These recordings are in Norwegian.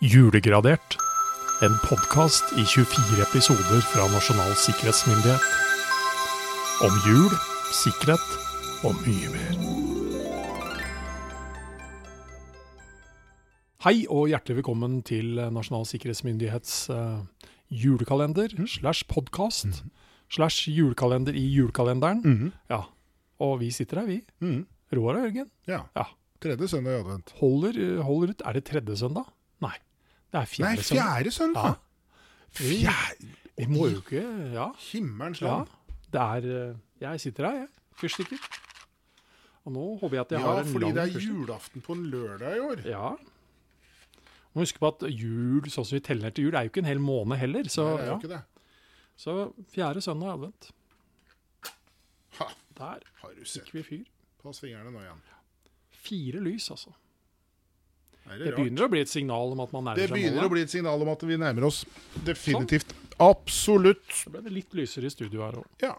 Julegradert. En podkast i 24 episoder fra Nasjonal sikkerhetsmyndighet. Om jul, sikkerhet og mye mer. Hei og hjertelig velkommen til Nasjonal sikkerhetsmyndighets eh, julekalender slash podkast slash julekalender i julekalenderen. Ja, og vi sitter her, vi. Mm. Roar og Jørgen. Ja. Ja. Tredje søndag i advent. Holder, holder ut. Er det tredje søndag? Nei, det er fjerde Nei, fjerde søndag! Ja. Fjerde Vi må jo ikke Ja. Himmelens ja. land. Det er eh, Jeg sitter her, jeg. Fyrstikker. Og nå håper jeg at jeg Ja, har en lang Ja, fordi det er julaften på en lørdag i år. Ja. Må huske på at jul, sånn som vi teller til jul, er jo ikke en hel måned heller. Så, Nei, det er jo ja. ikke det. så fjerde søndag i advent. Ha, Der har du sett. fikk vi fyr. Pass fingrene nå igjen. Fire lys, altså. Det det, begynner å bli et signal om at man nærmer Det seg begynner å bli et signal om at vi nærmer oss. Definitivt. Absolutt. Så ble det litt lysere i studio her òg. Ja.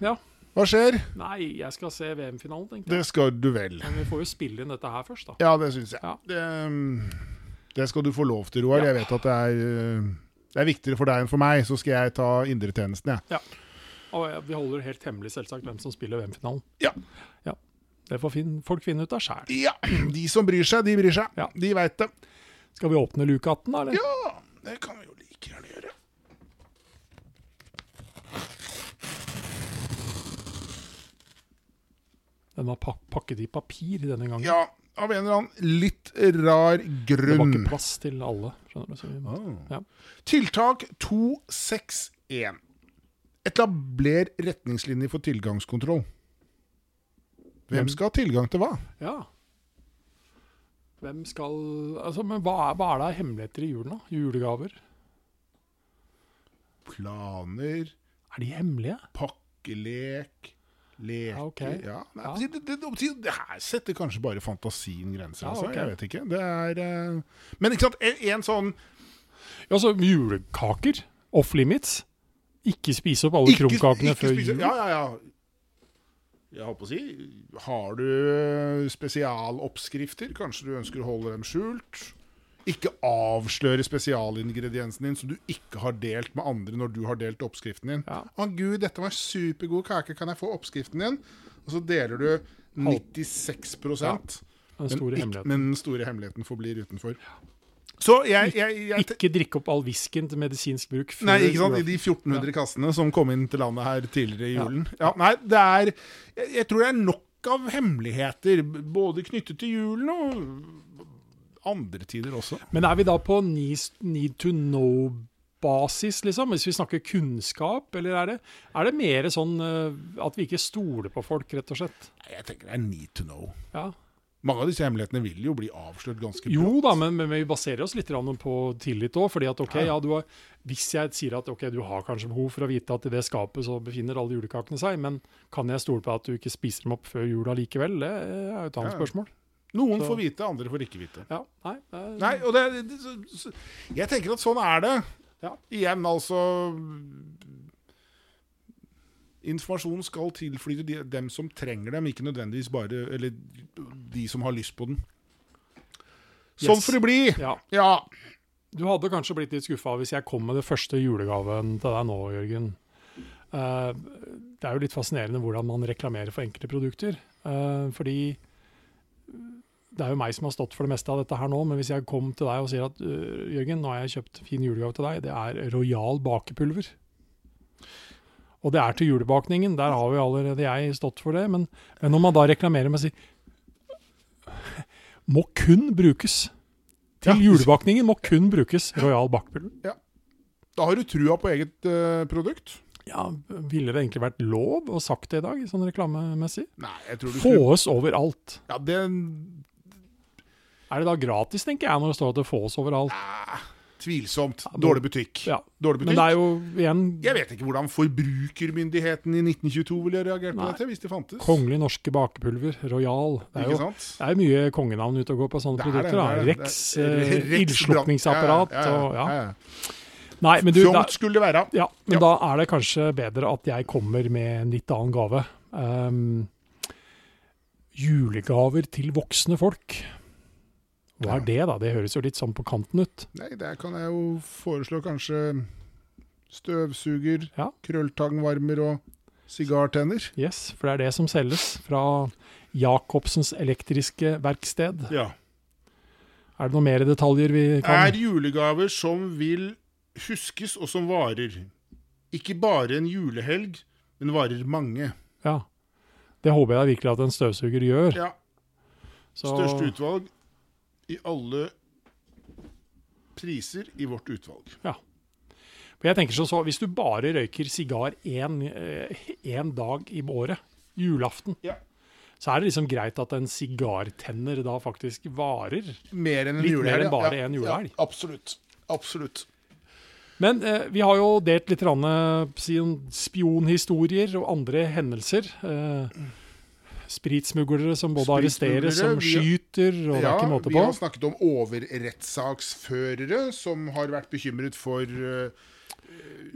ja. Hva skjer? Nei, jeg skal se VM-finalen, tenkte jeg. Det skal du vel. Men vi får jo spille inn dette her først, da. Ja, det syns jeg. Ja. Det, um, det skal du få lov til, Roar. Ja. Jeg vet at det er, uh, det er viktigere for deg enn for meg, så skal jeg ta indretjenesten, jeg. Og ja, vi holder helt hemmelig selvsagt hvem som spiller VM-finalen. Ja. ja. Det får fin folk finne ut av sjæl. Ja. De som bryr seg, de bryr seg. Ja. De veit det. Skal vi åpne luke 18, da? Eller? Ja, det kan vi jo like gjerne gjøre. Den var pak pakket i papir denne gangen. Ja, av en eller annen litt rar grunn. det var ikke plass til alle. skjønner du. Ah. Ja. Tiltak 261. Etabler retningslinjer for tilgangskontroll. Hvem skal ha tilgang til hva? ja. Hvem skal Altså, men hva er, hva er det av hemmeligheter i julen, da? Julegaver? Planer, Er de hemmelige? pakkelek, leker Ja, ok. Ja, nei, Ja. Det, det, det, her setter kanskje bare fantasien grenser, altså. ok. Jeg vet ikke. Det er uh... Men ikke sant, en, en sånn Ja, så julekaker. Off limits. Ikke spise opp alle krumkakene før jul. Ja, ja, ja. Jeg holdt på å si Har du eh, spesialoppskrifter? Kanskje du ønsker å holde dem skjult? Ikke avsløre spesialingrediensen din som du ikke har delt med andre når du har delt oppskriften din. Ja. Å gud, dette var supergod kake, kan jeg få oppskriften din? Og så deler du 96 Ja, Den men, ikke, men den store hemmeligheten forblir utenfor. Så jeg, jeg, jeg, Ikke drikke opp all whiskyen til medisinsk bruk Nei, ikke sant? I de 1400 kassene som kom inn til landet her tidligere i julen. Ja, nei, det er jeg, tror det er nok av hemmeligheter, både knyttet til julen og andre tider også. Men er vi da på need, to know-basis, liksom? Hvis vi snakker kunnskap, eller er det, er det mer sånn eh, at vi ikke stoler på folk, rett og slett? Jeg tenker det er need to know. Ja. Mange av disse hemmelighetene vil jo bli avslørt ganske Jo da, men, men vi baserer oss litt på tillit òg. fordi at ok, Ja. har, hvis jeg sier at ok, du har kanskje behov for å vite at i det skapet så befinner alle julekakene seg, men kan jeg stole på at du ikke spiser dem opp før jula likevel? Det er jo et annet Ja, spørsmål. Noen Så- får vite, andre får ikke vite. Ja, nei, det Nei, og det, det så, Jeg tenker at sånn er det. Ja. Igjen, altså Informasjon skal tilflyte de, dem som trenger dem, ikke nødvendigvis bare Eller de som har lyst på den. Sånn Yes. får det bli! ja. Ja. Du hadde kanskje blitt litt skuffa hvis jeg kom med det første julegaven til deg nå, Jørgen. Uh, det er jo litt fascinerende hvordan man reklamerer for enkelte produkter. Uh, fordi det er jo meg som har stått for det meste av dette her nå, men hvis jeg kom til deg og sier at uh, Jørgen, nå har jeg kjøpt fin julegave til deg, det er Royal bakepulver. Og det er til julebakningen, der har jo allerede jeg stått for det. Men, men når man da reklamerer med å si må kun brukes til Ja. julebakningen må kun brukes Royal bakepulver. Da har du trua på eget uh, produkt. Ja, ville det egentlig vært lov å sagt det i dag, sånn reklamemessig? Nei, jeg tror du Få oss overalt. Ja, det Er det da gratis, tenker jeg, når det står at det fås overalt? ah, Tvilsomt. Dårlig butikk. Ja. Dårlig Men det er jo igjen Jeg vet ikke hvordan forbrukermyndigheten i 1922 ville reagert på dette, hvis det fantes. Kongelig norske bakepulver, Royal. Det er jo det er mye kongenavn ute og går på sånne Det er produkter. det det. Rex, eh, ildslukningsapparat ja, ja, og ja. Nei, men du, Fromt skulle det være. ja, men da er det kanskje bedre at jeg kommer med en litt annen gave. Um, julegaver til voksne folk. Hva er det, da? Det høres jo litt sånn på kanten ut. Nei, der kan jeg jo foreslå kanskje støvsuger, Ja. krølltangvarmer og sigartenner. Yes, for det er det som selges fra Jacobsens elektriske verksted. Ja. Er det noen mer detaljer vi kan Er julegaver som vil huskes og som varer. Ikke bare en julehelg, men varer mange. Ja. Det håper jeg virkelig at en støvsuger gjør. Ja, Så- Største utvalg i alle priser i vårt utvalg. For jeg tenker sånn så, Hvis du bare røyker sigar én dag i året, julaften, Ja. så er det liksom greit at en sigartenner da faktisk varer. Mer enn en Litt mer enn bare ja. en julehelg. Ja, absolutt. Absolutt. Men eh, vi har jo delt litt rann, eh, spionhistorier og andre hendelser. Eh, spritsmuglere som både arresteres, som skyter, og det er Ja, ikke måte på. vi har snakket om overrettssaksførere som har vært bekymret for uh,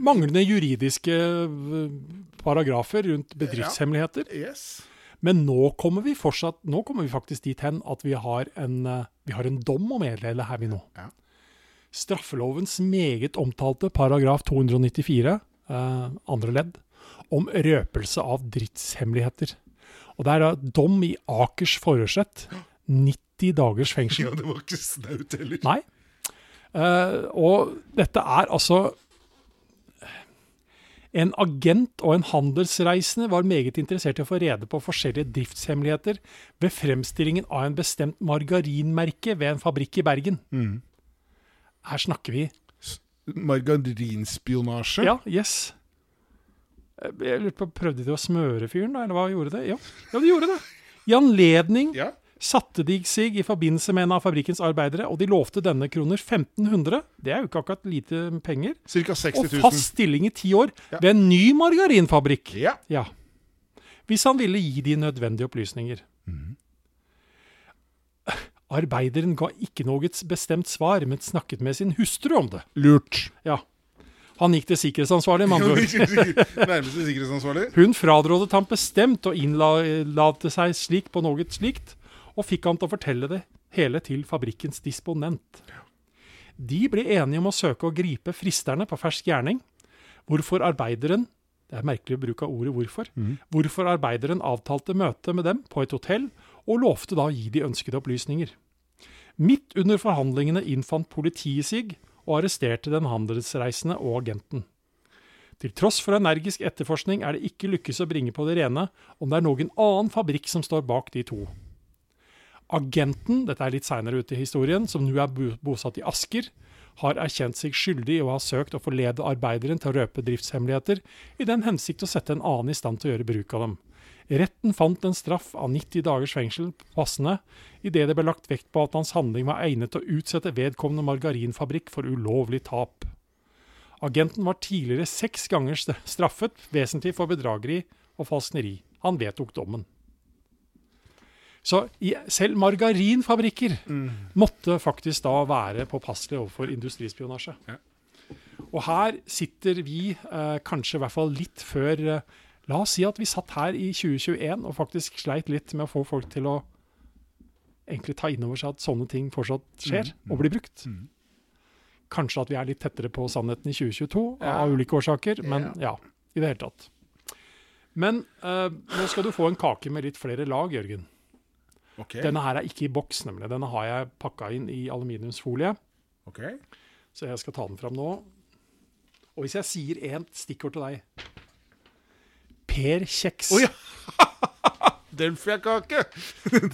Manglende juridiske eh, paragrafer rundt bedriftshemmeligheter. Ja, Yes. Men nå kommer vi fortsatt, nå kommer vi faktisk dit hen at vi har en, eh, vi har en dom å meddele her vi nå. Ja. Straffelovens meget omtalte paragraf 294, eh, andre ledd, om røpelse av drittshemmeligheter. Og det er da dom i Akers forhørsrett. 90 dagers fengsel. Ja, det var ikke snaut heller. Nei. Uh, og dette er altså En agent og en handelsreisende var meget interessert i å få rede på forskjellige driftshemmeligheter ved fremstillingen av en bestemt margarinmerke ved en fabrikk i Bergen. Mm. Her snakker vi Margarinspionasje. Ja, yes. Eh, Jeg lurte på, Prøvde de å smøre fyren, da, eller hva gjorde det? Ja, ja de gjorde det. I anledning Ja. satte de seg i forbindelse med en av fabrikkens arbeidere, og de lovte denne kroner 1500. Det er jo ikke akkurat lite penger. Cirka 60 Og fast stilling i ti år Ja. ved en ny margarinfabrikk. Ja. Ja. Hvis han ville gi de nødvendige opplysninger. Mm. Arbeideren ga ikke noe bestemt svar, men snakket med sin hustru om det. Lurt. Ja. Han gikk til sikkerhetsansvarlig, med andre. Nærmeste sikkerhetsansvarlig. Hun frarådet ham bestemt å innlate seg slik på noe slikt, og fikk ham til å fortelle det hele til fabrikkens disponent. De ble enige om å søke å gripe fristerne på fersk gjerning, hvorfor arbeideren det er merkelig bruk av ordet 'hvorfor'. Mm. Hvorfor arbeideren avtalte møte med dem på et hotell, og lovte da å gi de ønskede opplysninger. Midt under forhandlingene innfant politiet seg og arresterte den handelsreisende og agenten. Til tross for energisk etterforskning er det ikke lykkes å bringe på det rene om det er noen annen fabrikk som står bak de to. Agenten, dette er litt seinere ute i historien, som nå er bosatt i Asker, har erkjent seg skyldig i å ha søkt å forlede arbeideren til å røpe driftshemmeligheter, i den hensikt å sette en annen i stand til å gjøre bruk av dem. Retten fant en straff av 90 dagers fengsel passende, idet det ble lagt vekt på at hans handling var egnet til å utsette vedkommende margarinfabrikk for ulovlig tap. Agenten var tidligere seks ganger straffet vesentlig for bedrageri og falskneri. Han vedtok dommen. Så selv margarinfabrikker måtte faktisk da være påpasselige overfor industrispionasje. Ja. Og her sitter vi eh, kanskje i hvert fall litt før eh, La oss si at vi satt her i 2021 og faktisk sleit litt med å få folk til å egentlig ta inn over seg at sånne ting fortsatt skjer Mm, mm. og blir brukt. Mm. Kanskje at vi er litt tettere på sannheten i 2022 Ja. av ulike årsaker, men ja, i det hele tatt. Men uh, nå skal du få en kake med litt flere lag, Jørgen. Okay. Denne her er ikke i boks, nemlig. Denne har jeg pakka inn i aluminiumsfolie, Okay. så jeg skal ta den fram nå. Og hvis jeg sier én stikkord til deg Per Kjeks. Oh, ja. Delfia-kake!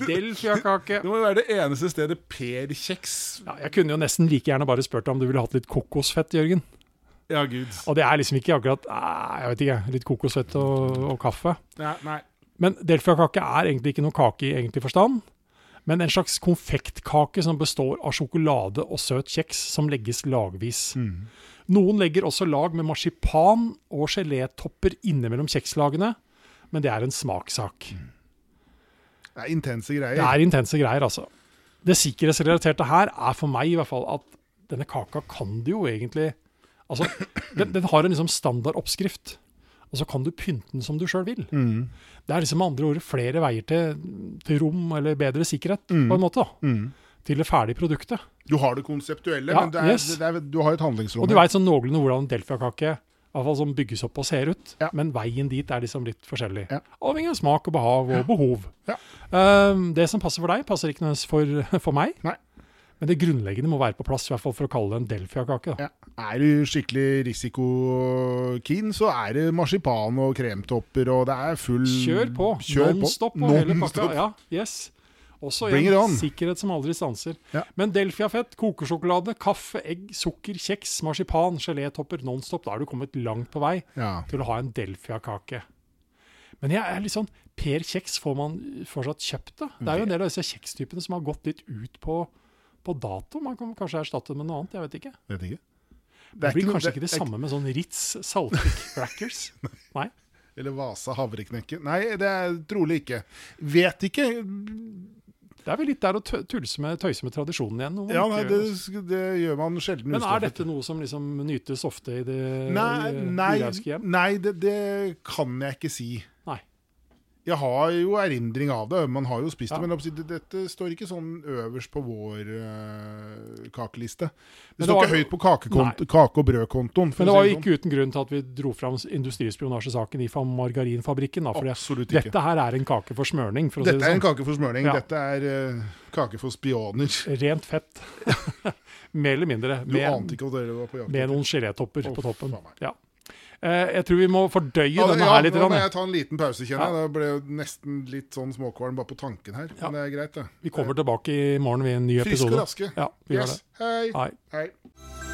Delfia-kake. Det må jo være det eneste stedet Per Kjeks Ja, jeg kunne jo nesten like gjerne bare spurt deg om du ville hatt litt kokosfett, Jørgen. Ja, gud. Og det er liksom ikke akkurat jeg vet ikke, litt kokosfett og, og kaffe. Ja, nei. Men delfiakake er egentlig ikke noe kake i egentlig forstand, men en slags konfektkake som består av sjokolade og søt kjeks som legges lagvis. Mm. Noen legger også lag med marsipan og gelétopper innimellom kjekslagene, men det er en smakssak. Det er intense greier. Det er intense greier, altså. Det sikkerhetsrelaterte her er for meg i hvert fall at denne kaka kan du jo egentlig Altså, den, den har en liksom standard oppskrift, og så kan du pynte den som du sjøl vil. Mm. Det er liksom med andre ord flere veier til, til rom eller bedre sikkerhet, Mm. på en måte. da. Mm. til det ferdige produktet. Du har det konseptuelle, Ja, men det er, yes. det er, du har et handlingsrom. Og du veit sånn noenlunde hvordan en delfiakake i hvert fall som bygges opp og ser ut. Ja. Men veien dit er liksom litt forskjellig. Ja. Avhengig av smak og behag og behov. Ja. Um, det som passer for deg, passer ikke nødvendigvis for, for meg. Nei. Men det grunnleggende må være på plass, i hvert fall for å kalle det en delfiakake. Ja. Er du skikkelig risikokeen, så er det marsipan og kremtopper, og det er full Kjør på. Kjør på. Non-stop og hele pakka. Ja, yes. Også Bring en sikkerhet som aldri stanser. Ja. Men Delfia-fett, kokosjokolade, kaffe, egg, sukker, kjeks, marsipan, gelétopper, Nonstop, da har du kommet langt på vei Ja. til å ha en Delfia-kake. Men jeg er litt sånn Per Kjeks, får man fortsatt kjøpt det? Det er jo en del av disse kjekstypene som har gått litt ut på, på dato. Man kan kanskje erstatte det med noe annet, jeg vet ikke. Vet ikke. Det, blir ikke, kanskje ikke det samme med sånn Ritz saltic crackers? Nei. Eller Vasa havreknekke. Nei, det er trolig ikke. Vet ikke. Det er vel litt der å tulse med, tøyse med tradisjonen igjen. Ja, nei, det, altså. det gjør man sjelden. Men er dette noe som liksom nytes ofte i det Nei, nei, hjem? nei det, det kan jeg ikke si. Jeg har jo erindring av det, man har jo spist Ja. det, men dette står ikke sånn øverst på vår uh, kakeliste. Det det står ikke høyt på kake- og brødkontoen. Men det var jo sånn. ikke uten grunn til at vi dro fram industrispionasjesaken i margarinfabrikken. Da, for Absolutt ikke. dette her er en kake for smørning, for Dette si er en sånn. kake for smørning. Ja. Dette er uh, kake for spioner. Rent fett. Mer eller mindre. Du Med, ante ikke hva dere var på jakt. med noen gelétopper oh, på toppen. Ja. Eh, jeg tror vi må fordøye Ja, denne ja, her litt. nå må jeg ta en liten pause, kjenner Ja. Det ble jo nesten litt sånn småkvalm bare på tanken her. Men det er greit, det. Vi kommer tilbake i morgen ved en ny episode Friske og raske. Ja, vi Yes. det. Hei. Hei. Hei.